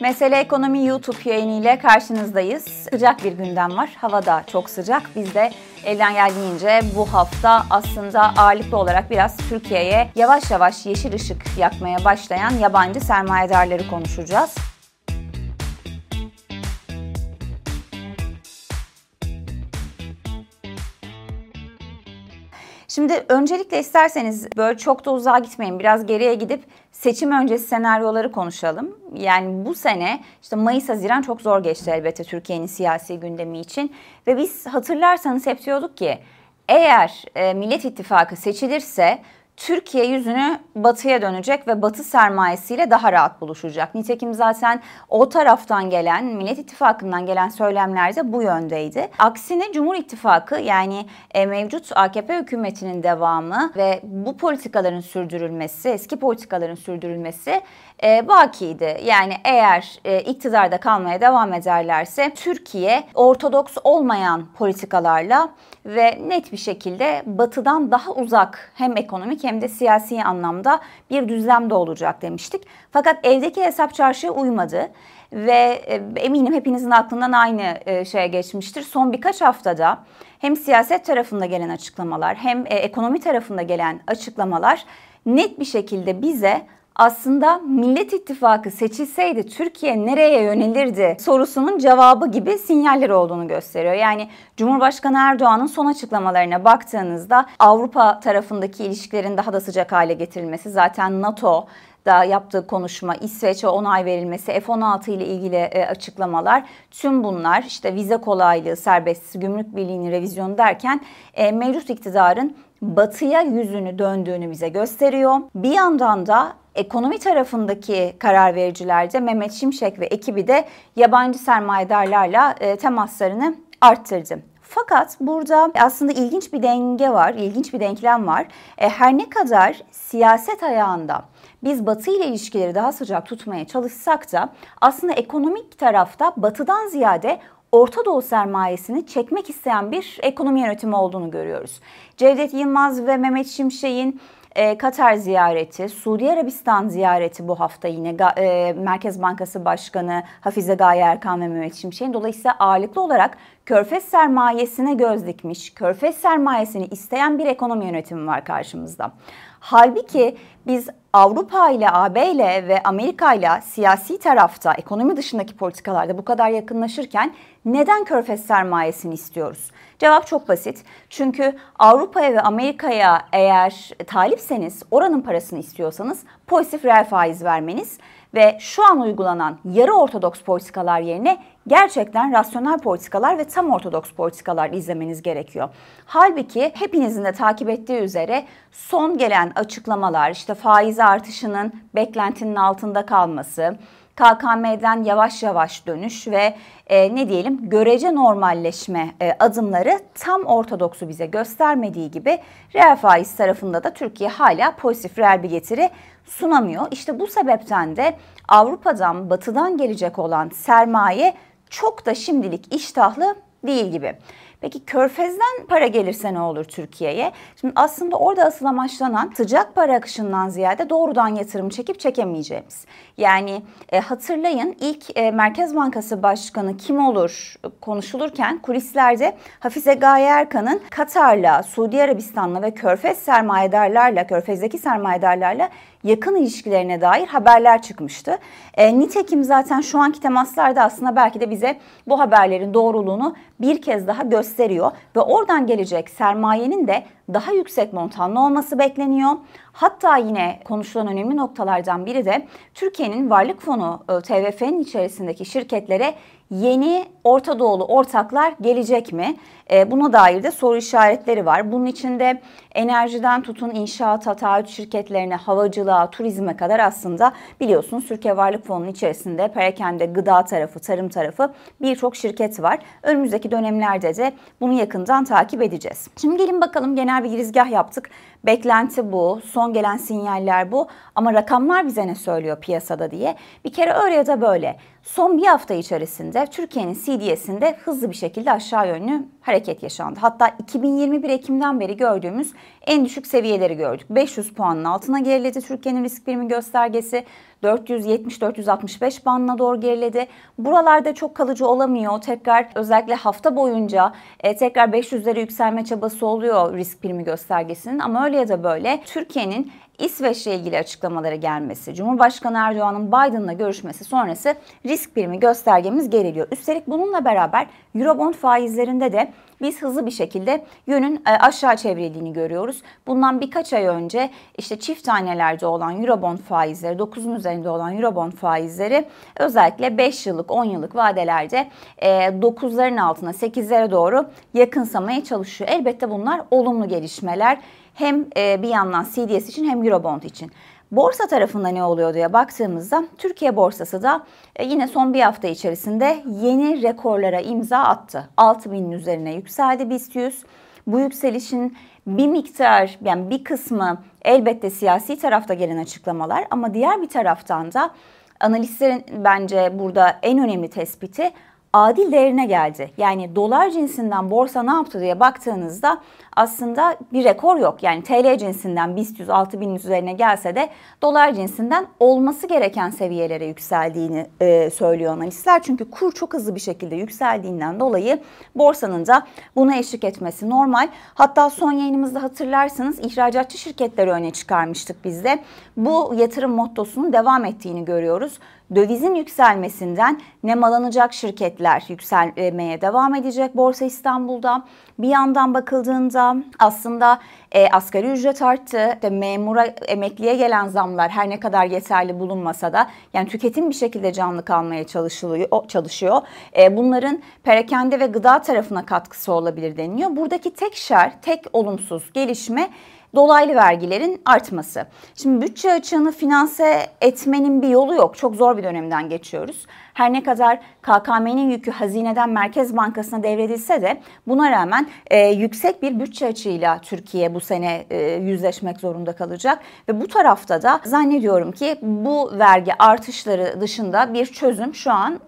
Mesele Ekonomi YouTube yayını ile karşınızdayız. Sıcak bir gündem var. Hava da çok sıcak. Biz de elden geldiğince bu hafta aslında ağırlıklı olarak biraz Türkiye'ye yavaş yavaş yeşil ışık yakmaya başlayan yabancı sermayedarları konuşacağız. Şimdi öncelikle isterseniz böyle çok da uzağa gitmeyin. Biraz geriye gidip seçim öncesi senaryoları konuşalım. Yani bu sene işte Mayıs-Haziran çok zor geçti elbette Türkiye'nin siyasi gündemi için. Ve biz hatırlarsanız hep diyorduk ki eğer e, Millet İttifakı seçilirse Türkiye yüzünü batıya dönecek ve batı sermayesiyle daha rahat buluşacak. Nitekim zaten o taraftan gelen, Millet İttifakı'ndan gelen söylemler de bu yöndeydi. Aksine Cumhur İttifakı yani e, mevcut AKP hükümetinin devamı ve bu politikaların sürdürülmesi, eski politikaların sürdürülmesi e, bakiydi. Yani eğer e, iktidarda kalmaya devam ederlerse Türkiye ortodoks olmayan politikalarla ve net bir şekilde batıdan daha uzak hem ekonomik hem de siyasi anlamda bir düzlemde olacak demiştik. Fakat evdeki hesap çarşıya uymadı ve e, eminim hepinizin aklından aynı e, şeye geçmiştir. Son birkaç haftada hem siyaset tarafında gelen açıklamalar hem e, ekonomi tarafında gelen açıklamalar net bir şekilde bize aslında Millet İttifakı seçilseydi Türkiye nereye yönelirdi sorusunun cevabı gibi sinyaller olduğunu gösteriyor. Yani Cumhurbaşkanı Erdoğan'ın son açıklamalarına baktığınızda Avrupa tarafındaki ilişkilerin daha da sıcak hale getirilmesi zaten NATO da yaptığı konuşma, İsveç'e onay verilmesi, F-16 ile ilgili e, açıklamalar tüm bunlar işte vize kolaylığı, serbest gümrük birliğinin revizyonu derken e, mevcut iktidarın batıya yüzünü döndüğünü bize gösteriyor. Bir yandan da ekonomi tarafındaki karar vericilerde Mehmet Şimşek ve ekibi de yabancı sermayedarlarla e, temaslarını arttırdı. Fakat burada aslında ilginç bir denge var, ilginç bir denklem var. E, her ne kadar siyaset ayağında biz Batı ile ilişkileri daha sıcak tutmaya çalışsak da aslında ekonomik tarafta Batı'dan ziyade Orta Doğu sermayesini çekmek isteyen bir ekonomi yönetimi olduğunu görüyoruz. Cevdet Yılmaz ve Mehmet Şimşek'in e, Katar ziyareti, Suudi Arabistan ziyareti bu hafta yine e, Merkez Bankası Başkanı Hafize Gaye Erkan ve Mehmet Şimşek'in. Dolayısıyla ağırlıklı olarak körfez sermayesine göz dikmiş, körfez sermayesini isteyen bir ekonomi yönetimi var karşımızda. Halbuki biz Avrupa ile, AB ile ve Amerika ile siyasi tarafta, ekonomi dışındaki politikalarda bu kadar yakınlaşırken neden körfez sermayesini istiyoruz? Cevap çok basit. Çünkü Avrupa'ya ve Amerika'ya eğer talipseniz, oranın parasını istiyorsanız pozitif reel faiz vermeniz ve şu an uygulanan yarı ortodoks politikalar yerine gerçekten rasyonel politikalar ve tam ortodoks politikalar izlemeniz gerekiyor. Halbuki hepinizin de takip ettiği üzere son gelen açıklamalar işte faiz artışının beklentinin altında kalması, KKM'den yavaş yavaş dönüş ve e, ne diyelim görece normalleşme e, adımları tam ortodoksu bize göstermediği gibi reel faiz tarafında da Türkiye hala pozitif reel bir getiri sunamıyor. İşte bu sebepten de Avrupa'dan, batıdan gelecek olan sermaye çok da şimdilik iştahlı değil gibi. Peki Körfez'den para gelirse ne olur Türkiye'ye? Şimdi aslında orada asıl amaçlanan sıcak para akışından ziyade doğrudan yatırım çekip çekemeyeceğimiz. Yani e, hatırlayın ilk e, Merkez Bankası Başkanı kim olur konuşulurken kulislerde Hafize Gaye Erkan'ın Katar'la, Suudi Arabistan'la ve Körfez sermayedarlarla, Körfez'deki sermayedarlarla yakın ilişkilerine dair haberler çıkmıştı. E, nitekim zaten şu anki temaslarda aslında belki de bize bu haberlerin doğruluğunu bir kez daha gösteriyor ve oradan gelecek sermayenin de daha yüksek montanlı olması bekleniyor. Hatta yine konuşulan önemli noktalardan biri de Türkiye'nin Varlık Fonu e, TVF'nin içerisindeki şirketlere yeni Orta Doğulu ortaklar gelecek mi? E, buna dair de soru işaretleri var. Bunun içinde enerjiden tutun inşaata, taahhüt şirketlerine, havacılığa, turizme kadar aslında biliyorsunuz Türkiye Varlık Fonu'nun içerisinde perakende, gıda tarafı, tarım tarafı birçok şirket var. Önümüzdeki dönemlerde de bunu yakından takip edeceğiz. Şimdi gelin bakalım genel bir girizgah yaptık. Beklenti bu, son gelen sinyaller bu ama rakamlar bize ne söylüyor piyasada diye. Bir kere öyle ya da böyle son bir hafta içerisinde Türkiye'nin CDS'inde hızlı bir şekilde aşağı yönlü hareket yaşandı. Hatta 2021 Ekim'den beri gördüğümüz en düşük seviyeleri gördük. 500 puanın altına geriledi Türkiye'nin risk primi göstergesi. 470-465 bandına doğru geriledi. Buralarda çok kalıcı olamıyor. Tekrar özellikle hafta boyunca e, tekrar 500'lere yükselme çabası oluyor risk primi göstergesinin. Ama öyle ya da böyle. Türkiye'nin İsveç'le ilgili açıklamaları gelmesi, Cumhurbaşkanı Erdoğan'ın Biden'la görüşmesi sonrası risk primi göstergemiz geriliyor. Üstelik bununla beraber Eurobond faizlerinde de biz hızlı bir şekilde yönün e, aşağı çevrildiğini görüyoruz. Bundan birkaç ay önce işte çift tanelerde olan Eurobond faizleri, 9'un üzerinde olan Eurobond faizleri özellikle 5 yıllık, 10 yıllık vadelerde 9'ların e, altına 8'lere doğru yakınsamaya çalışıyor. Elbette bunlar olumlu gelişmeler. Hem e, bir yandan CDS için hem Eurobond için. Borsa tarafında ne oluyor diye baktığımızda Türkiye borsası da e, yine son bir hafta içerisinde yeni rekorlara imza attı. 6000'in üzerine yükseldi BIST 100. Bu yükselişin bir miktar yani bir kısmı elbette siyasi tarafta gelen açıklamalar ama diğer bir taraftan da analistlerin bence burada en önemli tespiti adil değerine geldi. Yani dolar cinsinden borsa ne yaptı diye baktığınızda aslında bir rekor yok. Yani TL cinsinden BIST 100 6000 üzerine gelse de dolar cinsinden olması gereken seviyelere yükseldiğini e, söylüyor analistler. Çünkü kur çok hızlı bir şekilde yükseldiğinden dolayı borsanın da buna eşlik etmesi normal. Hatta son yayınımızda hatırlarsanız ihracatçı şirketleri öne çıkarmıştık biz de. Bu yatırım mottosunun devam ettiğini görüyoruz dövizin yükselmesinden nemalanacak şirketler yükselmeye devam edecek Borsa İstanbul'da. Bir yandan bakıldığında aslında e, asgari ücret arttı. İşte memura, emekliye gelen zamlar her ne kadar yeterli bulunmasa da yani tüketim bir şekilde canlı kalmaya çalışılıyor, çalışıyor. E, bunların perakende ve gıda tarafına katkısı olabilir deniliyor. Buradaki tek şer, tek olumsuz gelişme dolaylı vergilerin artması. Şimdi bütçe açığını finanse etmenin bir yolu yok. Çok zor bir dönemden geçiyoruz. Her ne kadar KKM'nin yükü hazineden Merkez Bankası'na devredilse de buna rağmen e, yüksek bir bütçe açığıyla Türkiye bu sene e, yüzleşmek zorunda kalacak. Ve bu tarafta da zannediyorum ki bu vergi artışları dışında bir çözüm şu an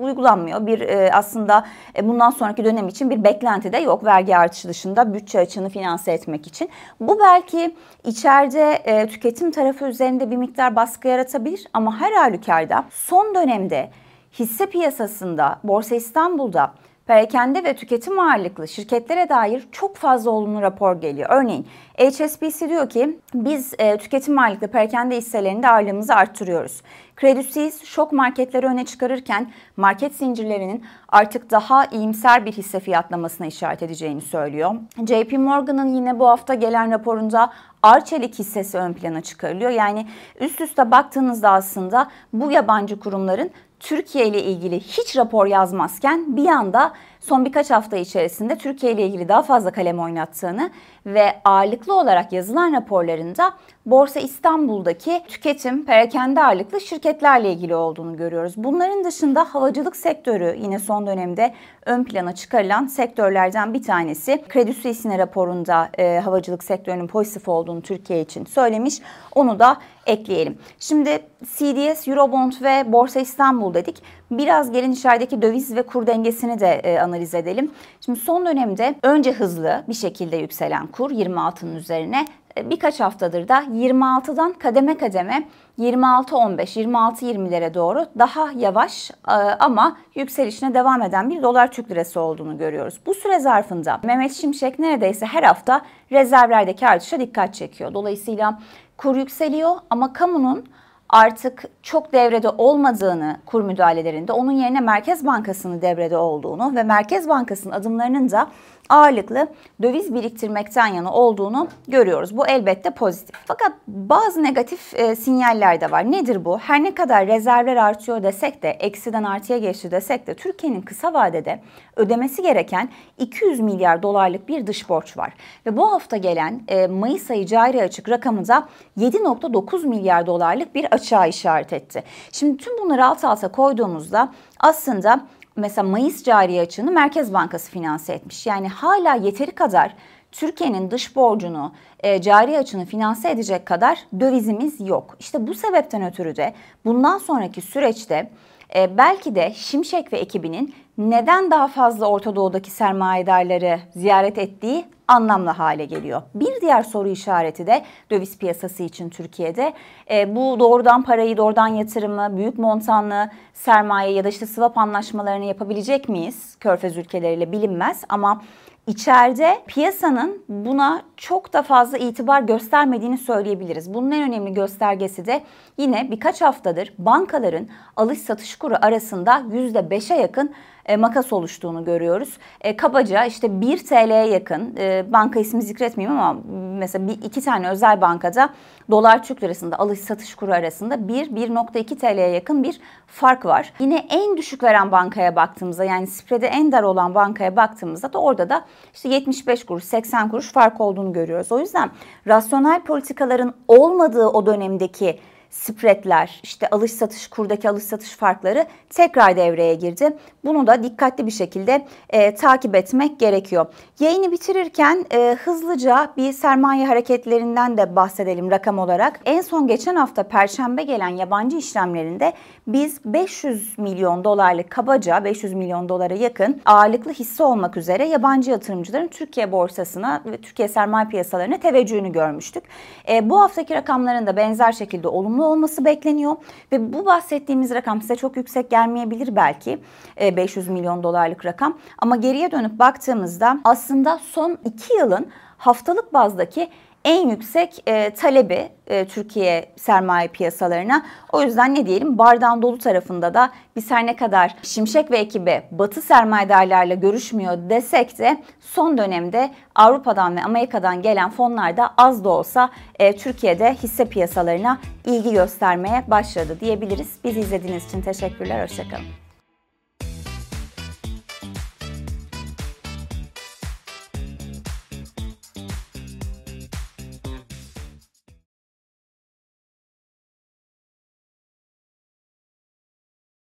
uygulanmıyor. Bir e, aslında e, bundan sonraki dönem için bir beklenti de yok vergi artışı dışında bütçe açığını finanse etmek için. Bu belki içeride e, tüketim tarafı üzerinde bir miktar baskı yaratabilir ama her halükarda son dönemde hisse piyasasında Borsa İstanbul'da perakende ve tüketim ağırlıklı şirketlere dair çok fazla olumlu rapor geliyor. Örneğin HSBC diyor ki biz e, tüketim ağırlıklı perakende hisselerinde ağırlığımızı arttırıyoruz. Credit Suisse şok marketleri öne çıkarırken market zincirlerinin artık daha iyimser bir hisse fiyatlamasına işaret edeceğini söylüyor. JP Morgan'ın yine bu hafta gelen raporunda Arçelik hissesi ön plana çıkarılıyor. Yani üst üste baktığınızda aslında bu yabancı kurumların Türkiye ile ilgili hiç rapor yazmazken bir anda son birkaç hafta içerisinde Türkiye ile ilgili daha fazla kalem oynattığını ve ağırlıklı olarak yazılan raporlarında Borsa İstanbul'daki tüketim, perakende ağırlıklı şirketlerle ilgili olduğunu görüyoruz. Bunların dışında havacılık sektörü yine son dönemde ön plana çıkarılan sektörlerden bir tanesi. Kredi Suisse'nin raporunda e, havacılık sektörünün pozitif olduğunu Türkiye için söylemiş. Onu da ekleyelim. Şimdi CDS, Eurobond ve Borsa İstanbul dedik. Biraz gelin içerideki döviz ve kur dengesini de e, analiz edelim. Şimdi son dönemde önce hızlı bir şekilde yükselen kur 26'nın üzerine e, birkaç haftadır da 26'dan kademe kademe 26-15, 26-20'lere doğru daha yavaş e, ama yükselişine devam eden bir dolar Türk lirası olduğunu görüyoruz. Bu süre zarfında Mehmet Şimşek neredeyse her hafta rezervlerdeki artışa dikkat çekiyor. Dolayısıyla kur yükseliyor ama kamunun artık çok devrede olmadığını kur müdahalelerinde onun yerine Merkez Bankası'nın devrede olduğunu ve Merkez Bankası'nın adımlarının da ağırlıklı döviz biriktirmekten yana olduğunu görüyoruz. Bu elbette pozitif. Fakat bazı negatif e, sinyaller de var. Nedir bu? Her ne kadar rezervler artıyor desek de, eksiden artıya geçti desek de Türkiye'nin kısa vadede ödemesi gereken 200 milyar dolarlık bir dış borç var. Ve bu hafta gelen e, Mayıs ayı cari açık rakamı da 7.9 milyar dolarlık bir açığa işaret etti. Şimdi tüm bunları alt alta koyduğumuzda aslında mesela Mayıs cari açığını Merkez Bankası finanse etmiş. Yani hala yeteri kadar Türkiye'nin dış borcunu, e, cari açını finanse edecek kadar dövizimiz yok. İşte bu sebepten ötürü de bundan sonraki süreçte e, belki de Şimşek ve ekibinin neden daha fazla Orta Doğu'daki sermayedarları ziyaret ettiği anlamlı hale geliyor. Bir diğer soru işareti de döviz piyasası için Türkiye'de. E, bu doğrudan parayı, doğrudan yatırımı, büyük montanlı sermaye ya da işte swap anlaşmalarını yapabilecek miyiz? Körfez ülkeleriyle bilinmez ama İçeride piyasanın buna çok da fazla itibar göstermediğini söyleyebiliriz. Bunun en önemli göstergesi de yine birkaç haftadır bankaların alış satış kuru arasında %5'e yakın e, makas oluştuğunu görüyoruz. E, kabaca işte 1 TL'ye yakın e, banka ismi zikretmeyeyim ama mesela bir, iki tane özel bankada dolar Türk lirasında alış satış kuru arasında 1-1.2 TL'ye yakın bir fark var. Yine en düşük veren bankaya baktığımızda yani spread'e en dar olan bankaya baktığımızda da orada da işte 75 kuruş 80 kuruş fark olduğunu görüyoruz. O yüzden rasyonel politikaların olmadığı o dönemdeki spreadler, işte alış satış kurdaki alış satış farkları tekrar devreye girdi. Bunu da dikkatli bir şekilde e, takip etmek gerekiyor. Yayını bitirirken e, hızlıca bir sermaye hareketlerinden de bahsedelim rakam olarak. En son geçen hafta perşembe gelen yabancı işlemlerinde biz 500 milyon dolarlık kabaca 500 milyon dolara yakın ağırlıklı hisse olmak üzere yabancı yatırımcıların Türkiye borsasına ve Türkiye sermaye piyasalarına teveccühünü görmüştük. E, bu haftaki rakamların da benzer şekilde olumlu olması bekleniyor ve bu bahsettiğimiz rakam size çok yüksek gelmeyebilir belki. E, 500 milyon dolarlık rakam ama geriye dönüp baktığımızda aslında son 2 yılın haftalık bazdaki en yüksek e, talebi e, Türkiye sermaye piyasalarına. O yüzden ne diyelim bardağın dolu tarafında da biz her ne kadar Şimşek ve ekibi batı sermayedarlarla görüşmüyor desek de son dönemde Avrupa'dan ve Amerika'dan gelen fonlar da az da olsa e, Türkiye'de hisse piyasalarına ilgi göstermeye başladı diyebiliriz. Bizi izlediğiniz için teşekkürler, hoşçakalın.